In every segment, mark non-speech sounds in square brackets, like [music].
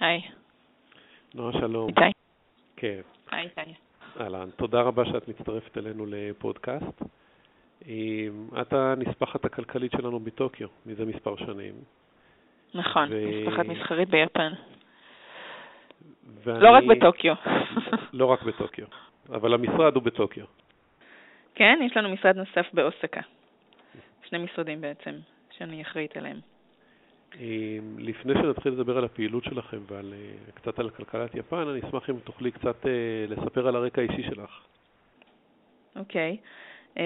היי. נועה, שלום. איתי. כן. היי, איתי. אהלן, תודה רבה שאת מצטרפת אלינו לפודקאסט. את הנספחת הכלכלית שלנו בטוקיו מזה מספר שנים. נכון, ו- נספחת מסחרית ביפן. ואני- לא רק בטוקיו. לא רק בטוקיו, אבל המשרד הוא בטוקיו. כן, יש לנו משרד נוסף באוסקה. שני משרדים בעצם, שאני אחראית עליהם. לפני שנתחיל לדבר על הפעילות שלכם ועל אה, קצת על כלכלת יפן, אני אשמח אם תוכלי קצת אה, לספר על הרקע האישי שלך. אוקיי. אמ,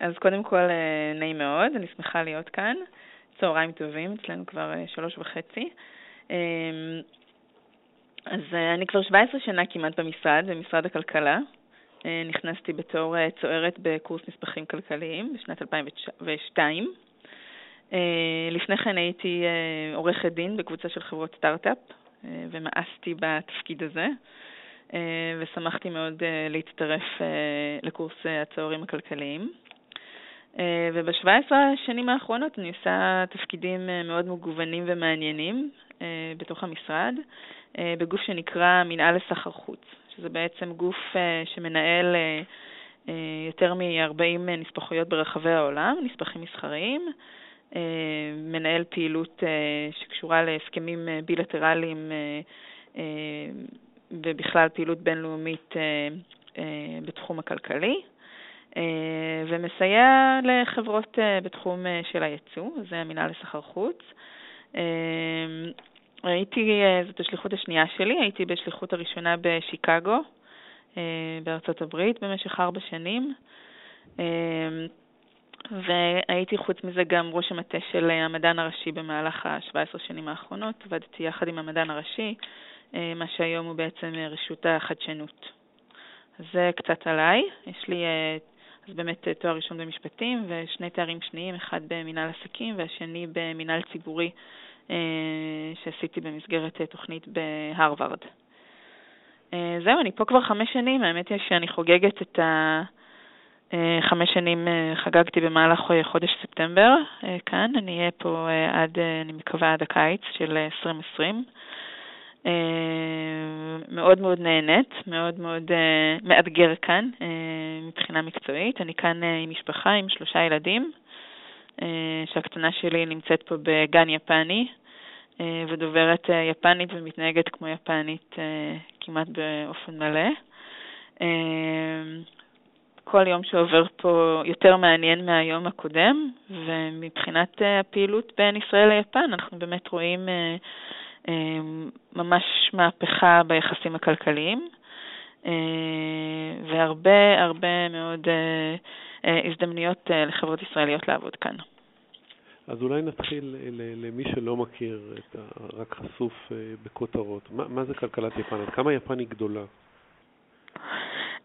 אז קודם כל, אה, נעים מאוד, אני שמחה להיות כאן. צהריים טובים, אצלנו כבר שלוש וחצי. אמ, אז אני כבר 17 שנה כמעט במשרד, במשרד הכלכלה. נכנסתי בתור צוערת בקורס נספחים כלכליים בשנת 2002. אה, לפני כן הייתי אה, עורכת דין בקבוצה של חברות סטארט-אפ, אה, ומאסתי בתפקיד הזה. ושמחתי מאוד להצטרף לקורס הצוערים הכלכליים. אה, וב-17 השנים האחרונות אני עושה תפקידים מאוד מגוונים ומעניינים בתוך המשרד, בגוף שנקרא מנהל לסחר חוץ, שזה בעצם גוף שמנהל יותר מ-40 נספחויות ברחבי העולם, נספחים מסחריים, מנהל פעילות אה, שקשורה להסכמים אה, בילטרליים אה, אה, ובכלל פעילות בינלאומית אה, אה, בתחום הכלכלי, אה, ומסייע לחברות אה, בתחום אה, של הייצוא, זה המינהל לסחר חוץ. אה, הייתי, אה, זאת השליחות השנייה שלי, הייתי בשליחות הראשונה בשיקגו, אה, בארצות הברית, במשך ארבע שנים. והייתי חוץ מזה גם ראש המטה של המדען הראשי במהלך ה-17 שנים האחרונות, עבדתי יחד עם המדען הראשי, אה, מה שהיום הוא בעצם אה, רשות החדשנות. זה קצת עליי, יש לי אה, אז באמת תואר ראשון במשפטים ושני תארים שניים, אחד במנהל עסקים והשני במנהל ציבורי שעשיתי במסגרת תוכנית בהרווארד. זהו, אני פה כבר חמש שנים, האמת היא שאני חוגגת את ה... אה, חמש שנים אה, חגגתי במהלך חודש ספטמבר אה, כאן, אני אהיה פה עד, אני מקווה, עד הקיץ של אה, 2020. אה, מאוד מאוד נהנית, מאוד מאוד מאתגר כאן מבחינה מקצועית. אני כאן עם משפחה, עם שלושה ילדים, שהקטנה שלי נמצאת פה בגן יפני ודוברת יפנית ומתנהגת כמו יפנית כמעט באופן מלא. כל יום שעובר פה יותר מעניין מהיום הקודם, ומבחינת אה, הפעילות בין ישראל ליפן, אנחנו באמת רואים אה, אה, ממש מהפכה ביחסים הכלכליים, והרבה הרבה מאוד הזדמנויות לחברות ישראליות לעבוד כאן. אז אולי נתחיל למי שלא מכיר, את ה- רק חשוף בכותרות. מה, מה זה כלכלת יפן? עד כמה יפן היא גדולה?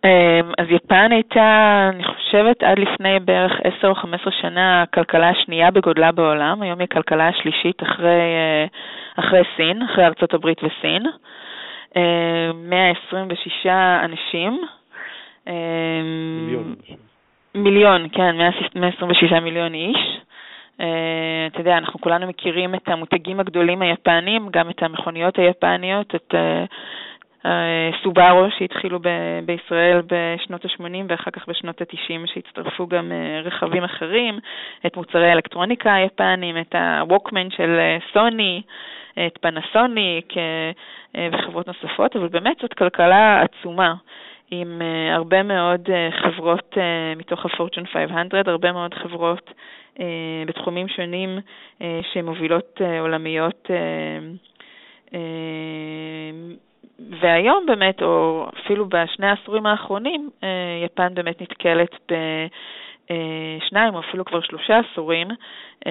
אמ, אז יפן הייתה, אני חושבת, עד לפני בערך 10 או 15 שנה הכלכלה השנייה בגודלה בעולם, היום היא הכלכלה השלישית אחרי, אה, אחרי סין, אחרי ארצות הברית וסין. אמ, 126 אנשים. אמ, מיליון אנשים. מיליון, כן, 126 מיליון איש. Uh, אתה יודע, אנחנו כולנו מכירים את המותגים הגדולים היפניים, גם את המכוניות היפניות, את uh, סובארו שהתחילו ב- בישראל בשנות ה-80 ואחר כך בשנות ה-90 שהצטרפו גם uh, רכבים אחרים, את מוצרי האלקטרוניקה היפניים, את הווקמן של uh, סוני, את פנסוניק וחברות נוספות, אבל באמת זאת כלכלה עצומה. עם הרבה מאוד חברות מתוך ה-Fortune 500, הרבה מאוד חברות בתחומים שונים שמובילות עולמיות, והיום באמת, או אפילו בשני העשורים האחרונים, uh, יפן באמת נתקלת בשניים או אפילו כבר שלושה עשורים uh,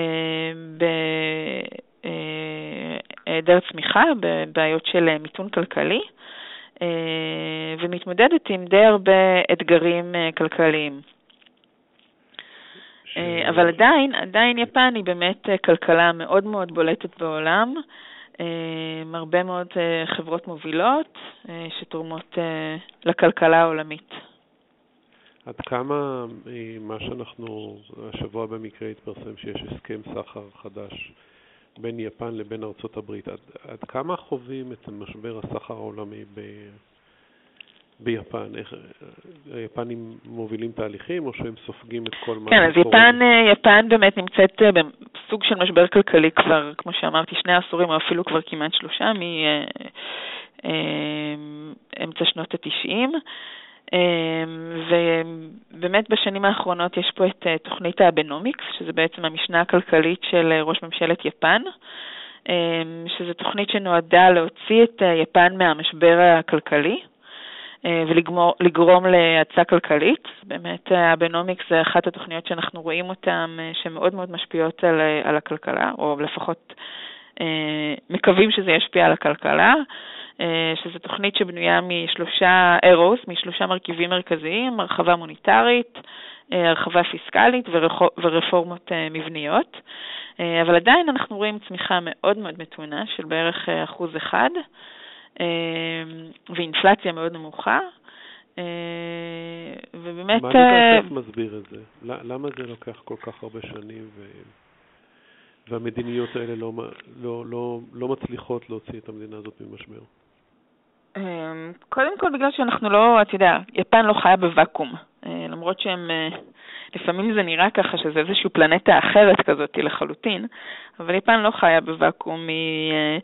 בהיעדר צמיחה, בבעיות של מיתון כלכלי. אה, ומתמודדת עם די הרבה אתגרים אה, כלכליים. אה, אבל עדיין, עדיין יפן היא באמת אה, כלכלה מאוד מאוד בולטת בעולם, אה, הרבה מאוד אה, חברות מובילות אה, שתורמות אה, לכלכלה העולמית. עד כמה אה, מה שאנחנו, השבוע במקרה התפרסם שיש הסכם סחר חדש בין יפן לבין ארצות הברית. עד, עד כמה חווים את משבר הסחר העולמי ב, ביפן? איך, היפנים מובילים תהליכים או שהם סופגים את כל מה כן, אז יפן, אה, יפן באמת נמצאת אה, בסוג של משבר כלכלי כבר, כמו שאמרתי, שני עשורים או אפילו כבר כמעט שלושה, מאמצע שנות התשעים. ובאמת בשנים האחרונות יש פה את תוכנית האבנומיקס, שזה בעצם המשנה הכלכלית של ראש ממשלת יפן, שזו תוכנית שנועדה להוציא את יפן מהמשבר הכלכלי. ולגרום להאצה כלכלית. באמת, האבנומיקס זה אחת התוכניות שאנחנו רואים אותן, שמאוד מאוד משפיעות על, על הכלכלה, או לפחות מקווים שזה ישפיע על הכלכלה. אה, שזו תוכנית שבנויה משלושה ארוס, משלושה מרכיבים מרכזיים, הרחבה מוניטרית, אה, הרחבה פיסקלית ורפורמות אה, מבניות. אבל עדיין אנחנו רואים צמיחה מאוד מאוד מתונה של בערך אחוז אחד, ואינפלציה מאוד נמוכה. ובאמת... מה לדעתך מסביר את זה? למה זה לוקח כל כך הרבה שנים ו... והמדיניות האלה לא, לא, לא, לא מצליחות להוציא את המדינה הזאת ממשבר? אמ, קודם כל בגלל שאנחנו לא, אתה יודע, יפן לא חיה בוואקום, אה, למרות שהם, אה, לפעמים זה נראה ככה שזה איזושהי פלנטה אחרת כזאת לחלוטין, אבל יפן לא חיה בוואקום, היא אה,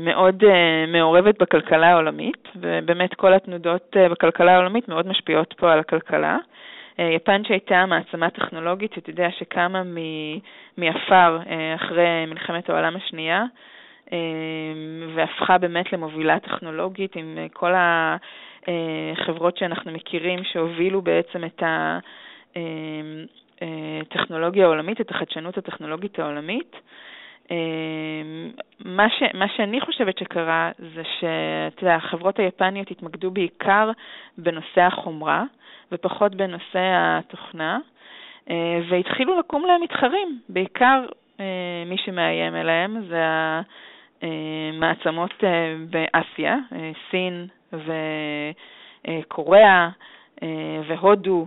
מאוד מעורבת בכלכלה העולמית, ובאמת כל התנודות בכלכלה העולמית מאוד משפיעות פה על הכלכלה. יפן שהייתה מעצמה טכנולוגית, אתה יודע, שקמה מעפר אחרי מלחמת העולם השנייה, והפכה באמת למובילה טכנולוגית עם אה, כל החברות אה, שאנחנו מכירים שהובילו בעצם את הטכנולוגיה אה, העולמית, את החדשנות הטכנולוגית העולמית. אמ, מה, ש, מה שאני חושבת שקרה זה שאתה יודע, החברות היפניות התמקדו בעיקר בנושא החומרה ופחות בנושא התוכנה, והתחילו לקום להם מתחרים, בעיקר מי שמאיים אליהם זה אה, מעצמות אה, באסיה, אה, סין וקוריאה והודו,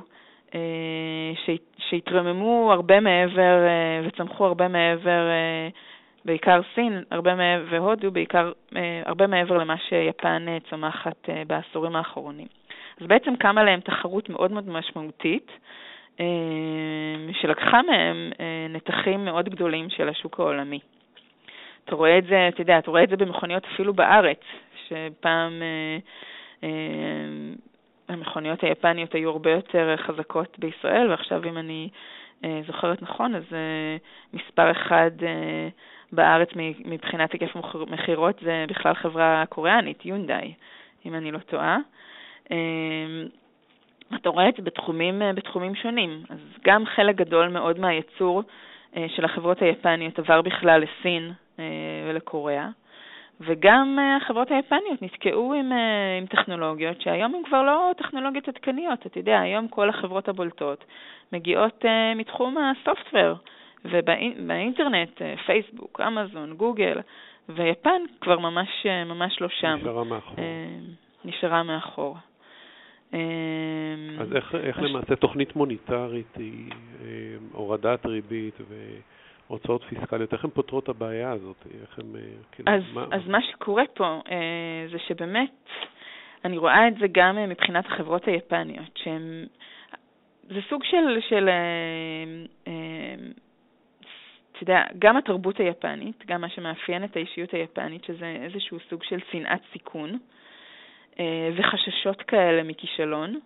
שהתרוממו הרבה מעבר וצמחו הרבה מעבר, בעיקר סין הרבה מעבר, והודו בעיקר הרבה מעבר למה שיפן צומחת בעשורים האחרונים. אז בעצם קמה להם תחרות מאוד מאוד משמעותית, שלקחה מהם נתחים מאוד גדולים של השוק העולמי. אתה רואה את זה, אתה יודע, אתה רואה את זה במכוניות אפילו בארץ, שפעם אה, אה, המכוניות היפניות היו הרבה יותר חזקות בישראל, ועכשיו אם אני אה, זוכרת נכון, אז אה, מספר אחד אה, בארץ מבחינת היקף מכירות זה בכלל חברה קוריאנית, יונדאי, אם אני לא טועה. אה, אתה רואה את זה בתחומים, אה, בתחומים שונים. אז גם חלק גדול מאוד מהייצור אה, של החברות היפניות עבר בכלל לסין אה, ולקוריאה, וגם אה, החברות היפניות נתקעו עם, עם טכנולוגיות שהיום הן כבר לא טכנולוגיות עדכניות. אתה יודע, היום כל החברות הבולטות מגיעות מתחום הסופטוור, ובאינטרנט, פייסבוק, אמזון, גוגל, ויפן כבר ממש, ממש לא שם. נשארה מאחור. נשארה מאחור. אז איך, איך למעשה תוכנית מוניטרית היא הורדת ריבית והוצאות פיסקליות, איך הן פותרות את הבעיה הזאת? איך הם, כאילו, אז, מה... אז מה שקורה פה זה שבאמת, אני רואה את זה גם מבחינת החברות היפניות, שהן, זה סוג של, של אתה יודע, גם התרבות היפנית, גם מה שמאפיין את האישיות היפנית, שזה איזשהו סוג של שנאת סיכון, אה, וחששות כאלה מכישלון.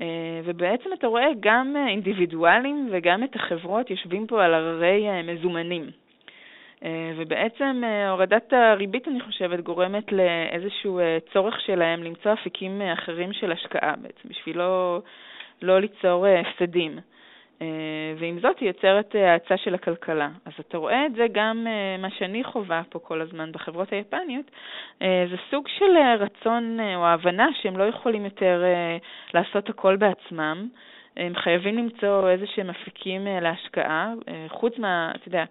אה, ובעצם אתה רואה גם אינדיבידואלים וגם את החברות יושבים פה על הררי אה, מזומנים. ובעצם הורדת הריבית, אני חושבת, גורמת לאיזשהו צורך שלהם למצוא אפיקים אחרים של השקעה בעצם, בשביל לא, לא ליצור הפסדים. אה, ועם זאת היא יוצרת אה, האצה של הכלכלה. אז אתה רואה את זה גם, אה, מה שאני חווה פה כל הזמן בחברות היפניות, זה סוג של רצון או הבנה שהם לא יכולים יותר לעשות הכל בעצמם. הם חייבים למצוא איזה שהם אפיקים להשקעה, חוץ מה, אתה יודע,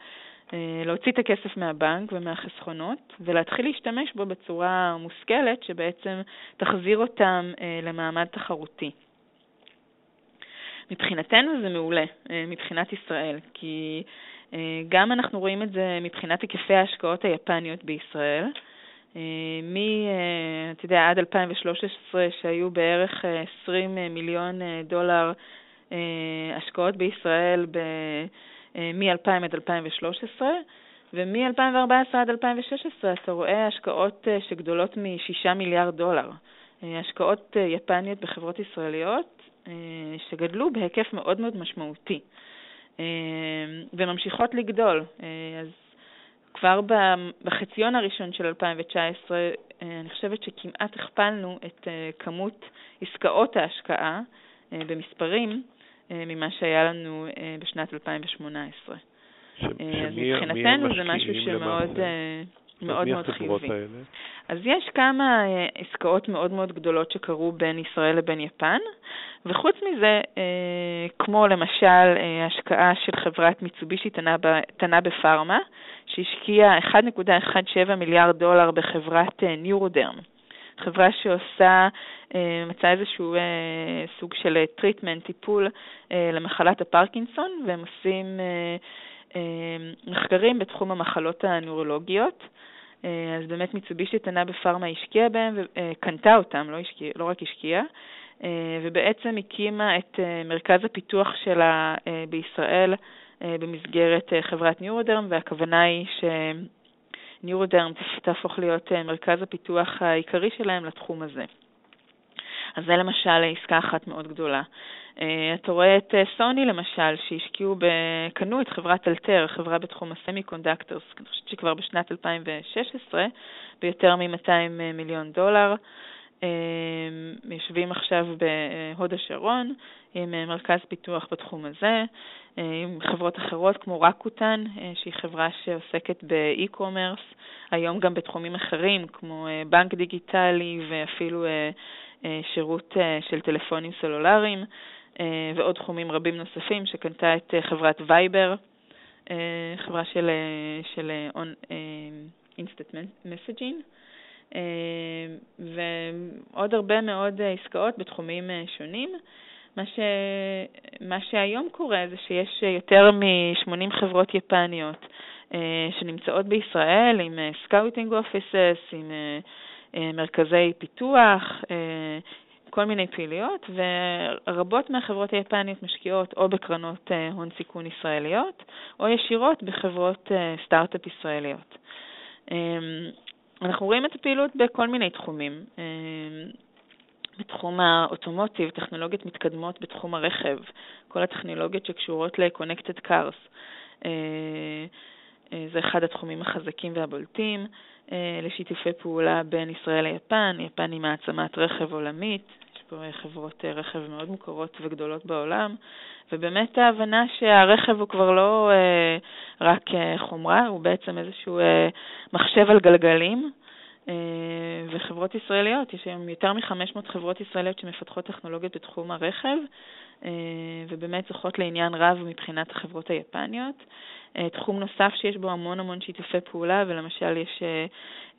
להוציא את הכסף מהבנק ומהחסכונות ולהתחיל להשתמש בו בצורה מושכלת שבעצם תחזיר אותם למעמד תחרותי. מבחינתנו זה מעולה, אה, מבחינת ישראל, כי גם אנחנו רואים את זה מבחינת היקפי ההשקעות היפניות בישראל. מ, אתה יודע, עד 2013, שהיו בערך 20 מיליון דולר השקעות בישראל מ-2000 עד 2013, ומ-2014 עד 2016 אתה רואה השקעות אה, שגדולות מ-6 מיליארד דולר. אה, השקעות אה, יפניות בחברות ישראליות שגדלו בהיקף מאוד מאוד משמעותי וממשיכות לגדול. אז כבר בחציון הראשון של 2019 אני חושבת שכמעט הכפלנו את כמות עסקאות ההשקעה במספרים ממה שהיה לנו בשנת 2018. ש, אז מבחינתנו זה משהו שמאוד אה, מאוד מאוד חיובי. אז יש כמה אה, עסקאות מאוד מאוד גדולות שקרו בין ישראל לבין יפן, וחוץ מזה, אה, כמו למשל השקעה של חברת מיצובישי טנבה פארמה, שהשקיעה 1.17 מיליארד דולר בחברת ניורודרם. חברה שעושה, מצאה איזשהו סוג של treatment, טיפול למחלת הפרקינסון, והם עושים אה, מחקרים בתחום המחלות הנוירולוגיות. אה, אז באמת מיצובישי טנבה פארמה השקיעה בהם אה, אותם, לא, השקיע, לא רק השקיעה, ובעצם הקימה את מרכז הפיתוח שלה בישראל במסגרת חברת NeuroDerm, והכוונה היא ש NeuroDerm תהפוך להיות מרכז הפיתוח העיקרי שלהם לתחום הזה. אז זה למשל עסקה אחת מאוד גדולה. אה, אתה רואה את אה, סוני למשל, שהשקיעו, קנו את חברת אלטייר, חברה בתחום ה semiconductors, אני חושבת שכבר בשנת 2016, ביותר מ-200 אה, מיליון דולר. יושבים עכשיו בהוד השרון עם מרכז פיתוח בתחום הזה, עם חברות אחרות כמו Rakuten, שהיא חברה שעוסקת ב e-commerce, היום גם בתחומים אחרים כמו בנק דיגיטלי ואפילו שירות של טלפונים סלולריים. אה, ועוד תחומים רבים נוספים, שקנתה את אה, חברת Viber, אה, חברה של, של instant messaging, ועוד הרבה מאוד עסקאות בתחומים שונים. מה, ש... מה שהיום קורה זה שיש יותר מ-80 חברות יפניות שנמצאות בישראל עם scouting offices, עם מרכזי פיתוח, כל מיני פעילויות, ורבות מהחברות היפניות משקיעות או בקרנות אה, הון סיכון ישראליות, או ישירות בחברות אה, סטארט-אפ ישראליות. אמ, אנחנו רואים את הפעילות בכל מיני תחומים. אמ, בתחום האוטומוטיב, טכנולוגיות מתקדמות בתחום הרכב, כל הטכנולוגיות שקשורות ל-Connected Cars. אה, זה אחד התחומים החזקים והבולטים. לשיתופי פעולה בין ישראל ליפן, יפן היא מעצמת רכב עולמית, פה חברות רכב מאוד מוכרות וגדולות בעולם, ובאמת ההבנה שהרכב הוא כבר לא אה, רק אה, חומרה, הוא בעצם איזשהו אה, מחשב על גלגלים, אה, וחברות ישראליות, יש היום יותר מ-500 חברות ישראליות שמפתחות טכנולוגיות בתחום הרכב, אה, ובאמת זוכות לעניין רב מבחינת החברות היפניות. אה, תחום נוסף שיש בו המון המון שיתופי פעולה, ולמשל יש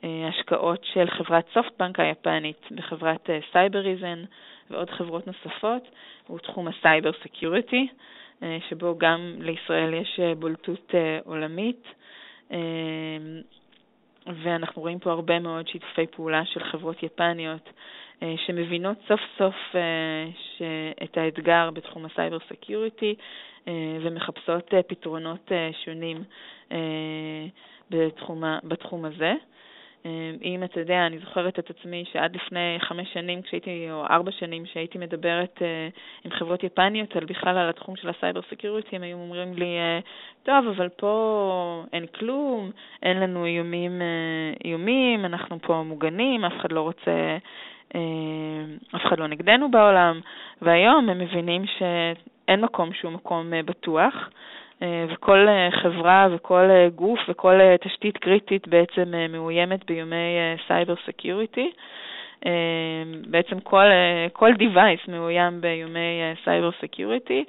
השקעות של חברת SoftBank היפנית בחברת Cybereason ועוד חברות נוספות, הוא תחום ה cyber security, שבו גם לישראל יש בולטות עולמית. ואנחנו רואים פה הרבה מאוד שיתופי פעולה של חברות יפניות אה, שמבינות סוף סוף אה, את האתגר בתחום ה cyber security אה, ומחפשות פתרונות שונים בתחום, בתחום הזה. אם אתה יודע, אני זוכרת את עצמי שעד לפני חמש שנים, כשהייתי, או ארבע שנים, שהייתי מדברת עם חברות יפניות על בכלל על התחום של ה cyber security, הם היו אומרים לי, טוב, אבל פה אין כלום, אין לנו איומים, איומים, אנחנו פה מוגנים, אף אחד לא רוצה אף אחד לא נגדנו בעולם, והיום הם מבינים שאין מקום שהוא מקום אה, בטוח, אה, וכל אה, חברה וכל גוף וכל תשתית קריטית בעצם מאוימת באיומי cyber security. בעצם כל, כל device מאוים באיומי cyber security,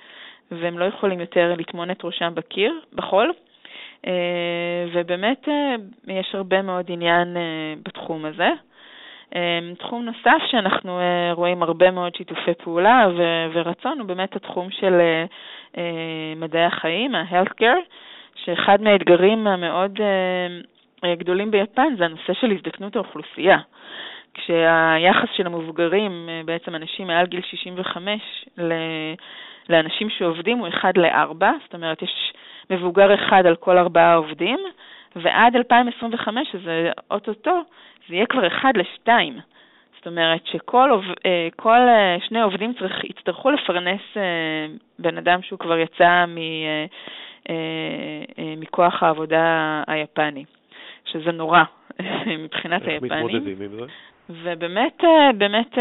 והם לא יכולים יותר לטמון את ראשם בקיר, בחול. ובאמת יש הרבה מאוד עניין בתחום הזה. אמ, תחום נוסף שאנחנו אה, רואים הרבה מאוד שיתופי פעולה ורצון הוא באמת התחום של אה, אה, מדעי החיים, ה-healthcare, שאחד מהאתגרים המאוד גדולים ביפן זה הנושא של הזדקנות האוכלוסייה. כשהיחס של המבוגרים, בעצם אנשים מעל גיל 65, לאנשים שעובדים הוא 1 ל-4, זאת אומרת יש מבוגר אחד על כל ארבעה עובדים, ועד 2025, שזה אוטוטו, זה יהיה כבר 1 ל-2. זאת אומרת שכל אה, כל אה, שני עובדים צריך, יצטרכו לפרנס אה, בן אדם שהוא כבר יצא מ, מכוח העבודה היפני, שזה נורא [laughs] מבחינת איך היפנים. איך מתמודדים עם זה? ובאמת, באמת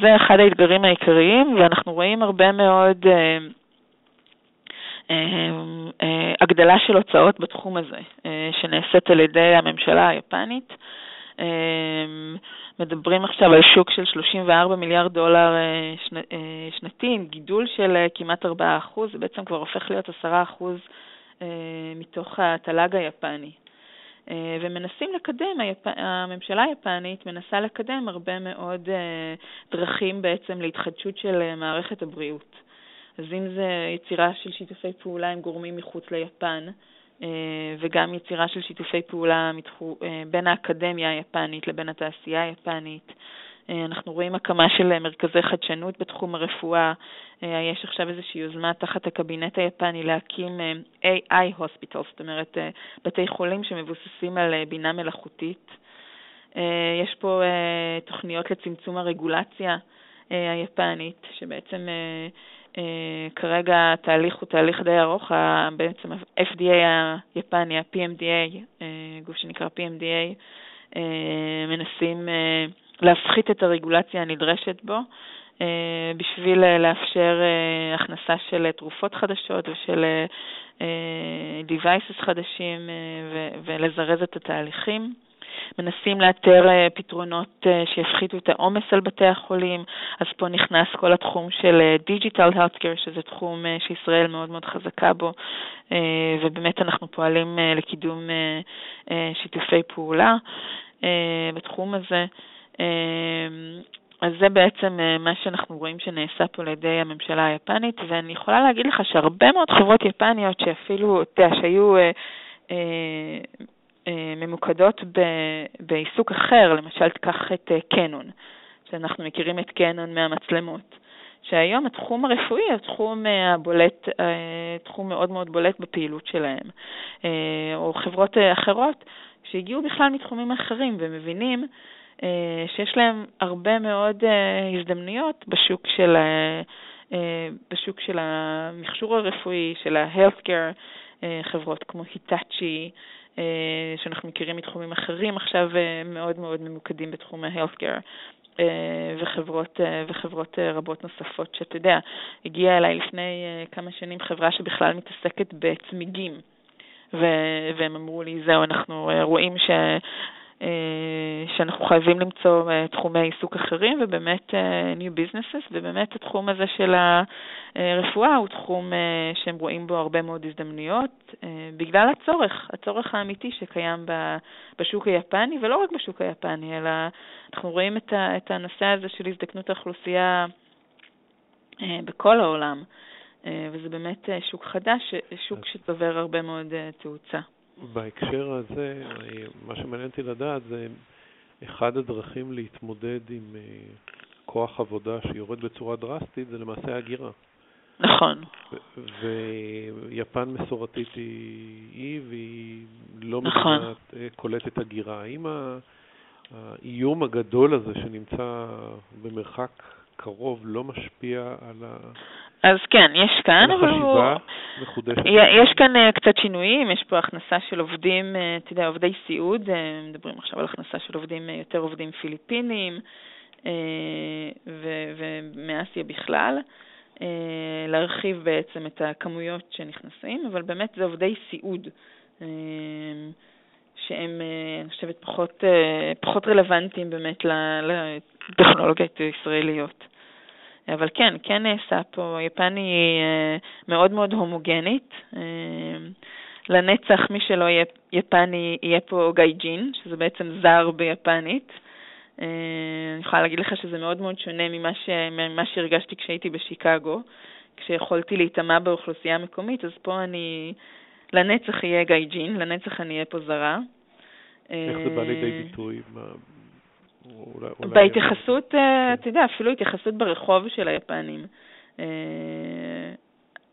זה אחד האתגרים העיקריים, ואנחנו רואים הרבה מאוד הגדלה של הוצאות בתחום הזה, שנעשית על ידי הממשלה היפנית. מדברים עכשיו על שוק של 34 מיליארד דולר אה, אה, שנתי, עם גידול של אה, כמעט 4 זה בעצם כבר הופך להיות 10 מתוך התל"ג היפני. ומנסים לקדם. הממשלה היפנית מנסה לקדם הרבה מאוד דרכים בעצם להתחדשות של מערכת הבריאות. אז אם זה יצירה של שיתופי פעולה עם גורמים מחוץ ליפן, וגם יצירה של שיתופי פעולה מתחו, אה, בין האקדמיה היפנית לבין התעשייה היפנית. אה, אנחנו רואים הקמה של מרכזי חדשנות בתחום הרפואה. יש עכשיו איזושהי יוזמה תחת הקבינט היפני להקים AI hospital, זאת אומרת בתי חולים שמבוססים על בינה מלאכותית. יש פה תוכניות לצמצום הרגולציה היפנית, שבעצם אה, כרגע התהליך הוא תהליך די ארוך, בעצם ה-FDA היפני, ה-PMDA, אה, גוף שנקרא PMDA, אה, מנסים להפחית את הרגולציה הנדרשת בו בשביל לאפשר הכנסה של תרופות חדשות ושל devices חדשים ולזרז את התהליכים. מנסים לאתר אה, פתרונות אה, שיפחיתו את העומס על בתי החולים, אז פה נכנס כל התחום של דיגיטל אה, healthcare, שזה תחום שישראל מאוד מאוד חזקה בו, ובאמת אנחנו פועלים לקידום שיתופי פעולה בתחום הזה. אז זה בעצם מה שאנחנו רואים שנעשה פה על ידי הממשלה היפנית, ואני יכולה להגיד לך שהרבה מאוד חברות יפניות שאפילו, אתה יודע, שהיו אה, ממוקדות בעיסוק אחר, למשל תקח את קנון, אה, שאנחנו מכירים את קנון מהמצלמות, שהיום התחום הרפואי הוא תחום אה, הבולט, תחום מאוד מאוד בולט בפעילות שלהם, או חברות אחרות שהגיעו בכלל מתחומים אחרים ומבינים שיש להם הרבה מאוד הזדמנויות בשוק של, בשוק של המכשור הרפואי, של ה-healthcare, חברות כמו היטאצ'י, שאנחנו מכירים מתחומים אחרים, עכשיו אה, מאוד מאוד ממוקדים בתחום ה-healthcare. אה, וחברות, וחברות רבות נוספות, שאתה יודע, הגיעה אליי לפני כמה שנים חברה שבכלל מתעסקת בצמיגים, והם אמרו לי, זהו, אנחנו רואים ש... אה, שאנחנו חייבים למצוא אה, תחומי עיסוק אחרים ובאמת אה, new businesses, ובאמת התחום הזה של הרפואה הוא תחום שהם רואים בו הרבה מאוד הזדמנויות בגלל הצורך, הצורך האמיתי שקיים בשוק היפני, ולא רק בשוק היפני, אלא אנחנו רואים את הנושא הזה של הזדקנות האוכלוסייה בכל העולם, וזה באמת שוק חדש, שוק שצובר הרבה מאוד תאוצה. בהקשר הזה, מה שמעניין אותי לדעת זה אחד הדרכים להתמודד עם אה, כוח עבודה שיורד בצורה דרסטית זה למעשה הגירה. נכון. ויפן מסורתית היא אי, והיא לא נכון. מדינת אה, קולטת הגירה. האם האיום הגדול הזה שנמצא במרחק קרוב לא משפיע על ה... אז כן, יש כאן, אבל הוא... מחודשת. יש כאן uh, קצת שינויים, יש פה הכנסה של עובדים, uh, אתה יודע, עובדי סיעוד, uh, מדברים עכשיו על הכנסה של עובדים, uh, יותר עובדים פיליפינים uh, ומאסיה בכלל, uh, להרחיב בעצם את הכמויות שנכנסים, אבל באמת זה עובדי סיעוד. Uh, שהם, אני חושבת, פחות, פחות רלוונטיים באמת לטכנולוגיות ישראליות. אבל כן, כן נעשה פה, יפן היא אה, מאוד מאוד הומוגנית. אה, לנצח, מי שלא יהיה יפני, יהיה פה גייג'ין, שזה בעצם זר ביפנית. אה, אני יכולה להגיד לך שזה מאוד מאוד שונה ממה, ש... ממה שהרגשתי כשהייתי בשיקגו, כשיכולתי להיטמע באוכלוסייה המקומית, אז פה אני לנצח יהיה גייג'ין, לנצח אני אהיה פה זרה. איך זה בא לידי ביטוי? בהתייחסות, אתה יודע, אפילו התייחסות ברחוב של היפנים.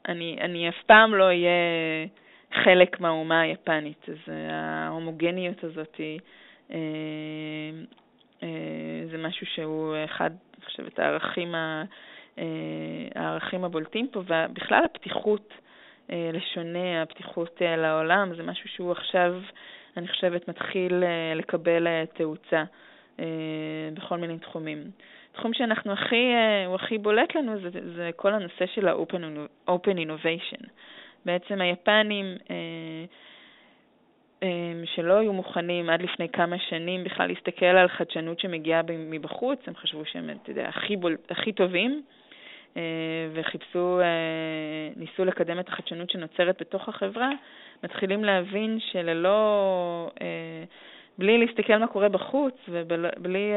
אני, אני אף פעם לא אהיה חלק מהאומה היפנית, אז ההומוגניות הזאת אה, אה, זה משהו שהוא אחד, אני חושבת, הערכים, ה, אה, הערכים הבולטים פה, ובכלל הפתיחות לשונה, הפתיחות לעולם, זה משהו שהוא עכשיו, אני חושבת, מתחיל לקבל תאוצה בכל מיני תחומים. תחום שאנחנו הכי, הוא הכי בולט לנו זה, זה כל הנושא של ה-open innovation. בעצם היפנים אה, אה, שלא היו מוכנים עד לפני כמה שנים בכלל להסתכל על חדשנות שמגיעה מבחוץ, הם חשבו שהם, אתה יודע, הכי, בול, הכי טובים, אה, וחיפשו, ניסו לקדם את החדשנות שנוצרת בתוך החברה, מתחילים להבין שללא, בלי להסתכל מה קורה בחוץ ובלי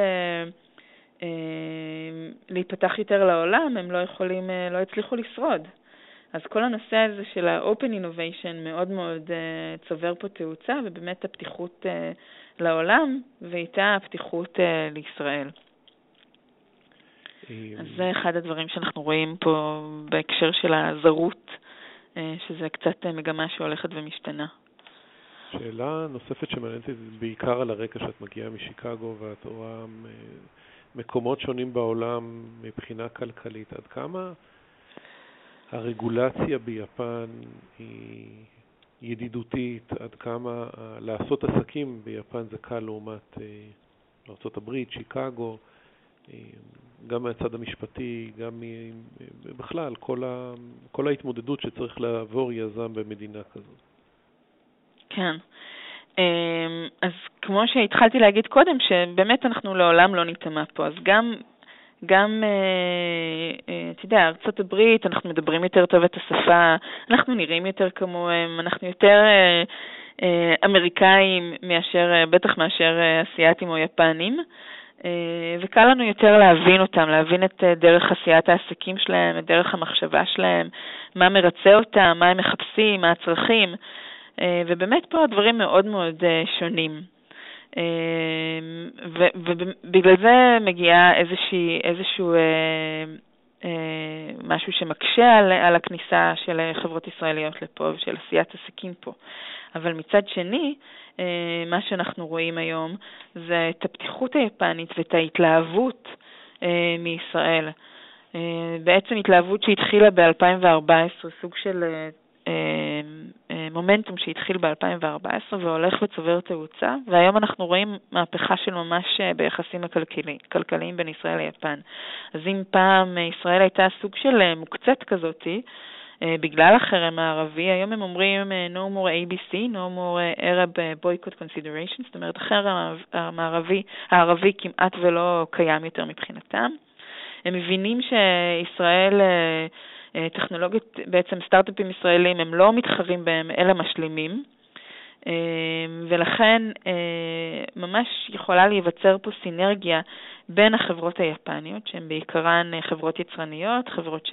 להיפתח יותר לעולם, הם לא יכולים, לא הצליחו לשרוד. אז כל הנושא הזה של ה-open innovation מאוד מאוד uh, צובר פה תאוצה, ובאמת הפתיחות uh, לעולם, ואיתה הפתיחות uh, לישראל. אז זה אחד הדברים שאנחנו רואים פה בהקשר של הזרות, uh, שזה קצת uh, מגמה שהולכת ומשתנה. שאלה נוספת שמעניינת אותי, בעיקר על הרקע שאת מגיעה משיקגו ואת רואה מקומות שונים בעולם מבחינה כלכלית. עד כמה הרגולציה ביפן היא ידידותית, עד כמה לעשות עסקים ביפן זה קל לעומת אה, ארה"ב, שיקגו, אה, גם מהצד המשפטי, גם בכלל, כל, כל ההתמודדות שצריך לעבור יזם במדינה כזאת. כן. אמ, אז כמו שהתחלתי להגיד קודם, שבאמת אנחנו לעולם לא ניטמע פה, אז גם גם, אה, אה, אתה יודע, ארצות הברית, אנחנו מדברים יותר טוב את השפה, אנחנו נראים יותר כמוהם, אנחנו יותר אה, אמריקאים מאשר, בטח מאשר אסיאתים או יפנים, וקל לנו יותר להבין אותם, להבין את דרך עשיית העסקים שלהם, את דרך המחשבה שלהם, מה מרצה אותם, מה הם מחפשים, מה הצרכים, ובאמת פה הדברים מאוד מאוד שונים. אמ, ובגלל זה מגיע איזושהי, איזשהו אה, אה, משהו שמקשה על, על הכניסה של חברות ישראליות לפה ושל עשיית עסקים פה. אבל מצד שני, אה, מה שאנחנו רואים היום זה את הפתיחות היפנית ואת ההתלהבות מישראל. בעצם התלהבות שהתחילה ב-2014, סוג של אה, אה, מומנטום שהתחיל ב-2014 והולך וצובר תאוצה, והיום אנחנו רואים מהפכה של ממש אה, ביחסים הכלכליים בין ישראל ליפן. אז אם פעם ישראל הייתה סוג של מוקצת כזאתי, בגלל החרם הערבי, היום הם אומרים no more ABC, no more Arab boycott consideration, זאת אומרת החרם המערבי, הערבי כמעט ולא קיים יותר מבחינתם. הם מבינים שישראל אה, טכנולוגיות, בעצם סטארט-אפים ישראלים הם לא מתחרים בהם, אלא משלימים, אה, ולכן אה, ממש יכולה להיווצר פה סינרגיה בין החברות היפניות, שהן בעיקרן חברות יצרניות, חברות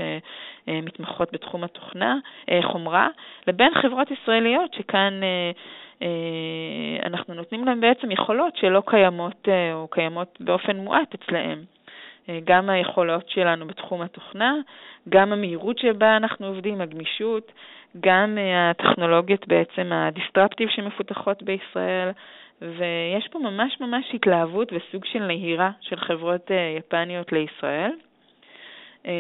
שמתמחות בתחום התוכנה, חומרה, לבין חברות ישראליות שכאן אנחנו נותנים להן בעצם יכולות שלא קיימות או קיימות באופן מועט אצלהם. גם היכולות שלנו בתחום התוכנה, גם המהירות שבה אנחנו עובדים, הגמישות, גם אה, הטכנולוגיות בעצם הדיסטרפטיב שמפותחות בישראל, ויש פה ממש ממש התלהבות וסוג של נהירה של חברות אה, יפניות לישראל. אה,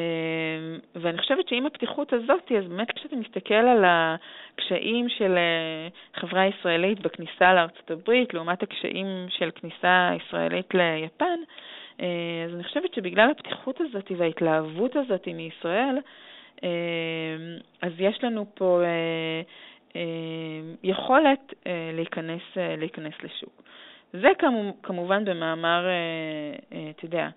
ואני חושבת שעם הפתיחות הזאת, אז באמת כשאתה מסתכל על הקשיים של חברה ישראלית בכניסה לארצות הברית, לעומת הקשיים של כניסה ישראלית ליפן, אה, אז אני חושבת שבגלל הפתיחות הזאת וההתלהבות הזאת מישראל, אה, אז יש לנו פה אה, יכולת להיכנס, להיכנס לשוק. זה כמובן במאמר, אתה יודע, אה,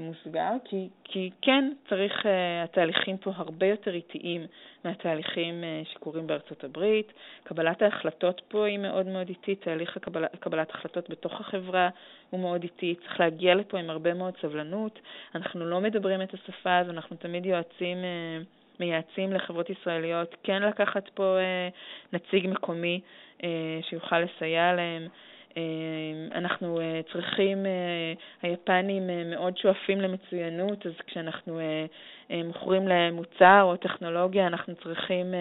מוסגר, כי, כי כן צריך, uh, התהליכים פה הרבה יותר איטיים מהתהליכים uh, שקורים בארצות הברית. קבלת ההחלטות פה היא מאוד מאוד איטית, תהליך הקבל, קבלת החלטות בתוך החברה הוא מאוד איטי, צריך להגיע לפה עם הרבה מאוד סבלנות. אנחנו לא מדברים את השפה הזו, אנחנו תמיד יועצים מייעצים לחברות ישראליות כן לקחת פה נציג מקומי שיוכל לסייע להם. אנחנו צריכים, היפנים מאוד שואפים למצוינות, אז כשאנחנו מוכרים להם מוצר או טכנולוגיה, אנחנו צריכים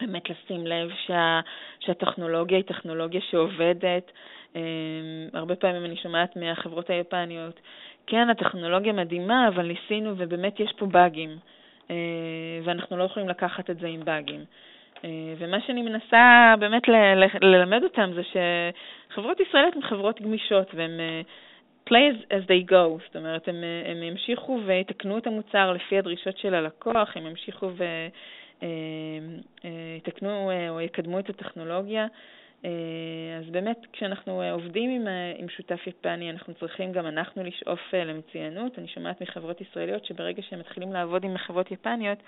באמת לשים לב שה, שהטכנולוגיה היא טכנולוגיה שעובדת. הרבה פעמים אני שומעת מהחברות היפניות, כן, הטכנולוגיה מדהימה, אבל ניסינו ובאמת יש פה באגים, ואנחנו לא יכולים לקחת את זה עם באגים. ומה שאני מנסה באמת ללמד אותם זה שחברות ישראליות הן חברות גמישות והן play as they go, זאת אומרת, הם, הם ימשיכו ויתקנו את המוצר לפי הדרישות של הלקוח, הם ימשיכו ויתקנו או יקדמו את הטכנולוגיה. אז באמת, כשאנחנו עובדים עם, עם שותף יפני, אנחנו צריכים גם אנחנו לשאוף למצוינות. אני שומעת מחברות ישראליות שברגע שהם מתחילים לעבוד עם חברות יפניות,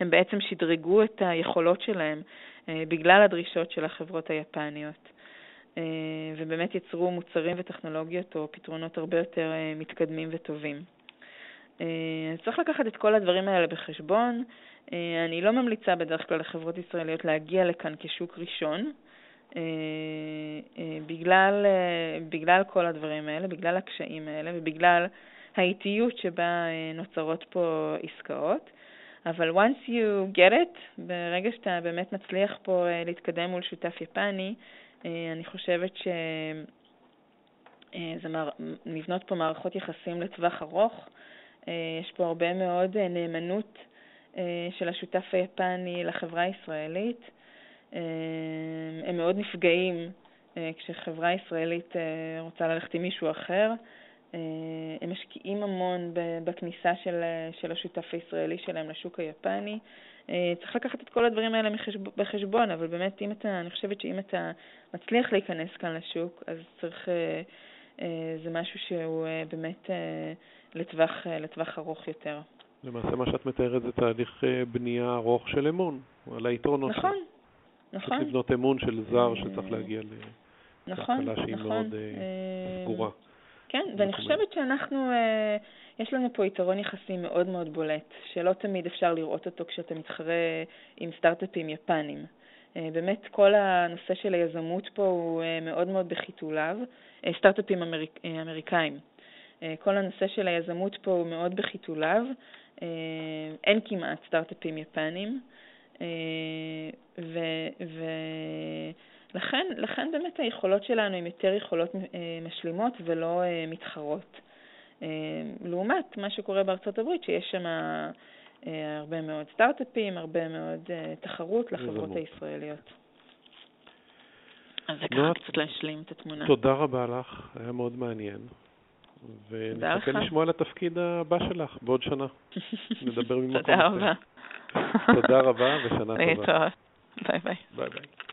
הם בעצם שדרגו את היכולות שלהם בגלל הדרישות של החברות היפניות. אה, ובאמת יצרו מוצרים וטכנולוגיות או פתרונות הרבה יותר אה, מתקדמים וטובים. אה, צריך לקחת את כל הדברים האלה בחשבון. אני לא ממליצה בדרך כלל לחברות ישראליות להגיע לכאן כשוק ראשון, בגלל, בגלל כל הדברים האלה, בגלל הקשיים האלה ובגלל האיטיות שבה נוצרות פה עסקאות. אבל once you get it, ברגע שאתה באמת מצליח פה להתקדם מול שותף יפני, אה, אני חושבת שזה אה, מר... נבנות פה מערכות יחסים לטווח ארוך. אה, יש פה הרבה מאוד נאמנות של השותף היפני לחברה הישראלית. הם מאוד נפגעים כשחברה ישראלית רוצה ללכת עם מישהו אחר. הם משקיעים המון בכניסה של, של השותף הישראלי שלהם לשוק היפני. אה, צריך לקחת את כל הדברים האלה בחשבון, אבל באמת, אם אתה, אני חושבת שאם אתה מצליח להיכנס כאן לשוק, אז צריך, אה, אה, זה משהו שהוא באמת לטווח, לטווח ארוך יותר. למעשה מה שאת מתארת זה תהליך בנייה ארוך של אמון, על היתרונות נכון. נכון. צריך לבנות אמון של זר שצריך להגיע נכון, להקלה שהיא נכון. מאוד סגורה. כן, ואני חושבת שאנחנו, אה, יש לנו פה יתרון יחסי מאוד מאוד בולט, שלא תמיד אפשר לראות אותו כשאתה מתחרה עם סטארט-אפים יפנים. אה, באמת כל הנושא של היזמות פה הוא אה, מאוד מאוד בחיתוליו, סטארט-אפים אמריק, אמריקאים. כל הנושא של היזמות פה הוא מאוד בחיתוליו, אין כמעט סטארט-אפים יפנים, ו... ו לכן, לכן באמת היכולות שלנו הן יותר יכולות אה, משלימות ולא אה, מתחרות. אה, לעומת מה שקורה בארצות הברית, שיש שם הרבה מאוד סטארט-אפים, הרבה מאוד תחרות לחברות הישראליות. אז זה ככה קצת להשלים את התמונה. תודה רבה לך, היה מאוד מעניין. ונחכה לשמוע על התפקיד הבא שלך בעוד שנה. [laughs] נדבר ממקום אחר. תודה רבה. תודה רבה ושנה טובה. ביי ביי. ביי ביי.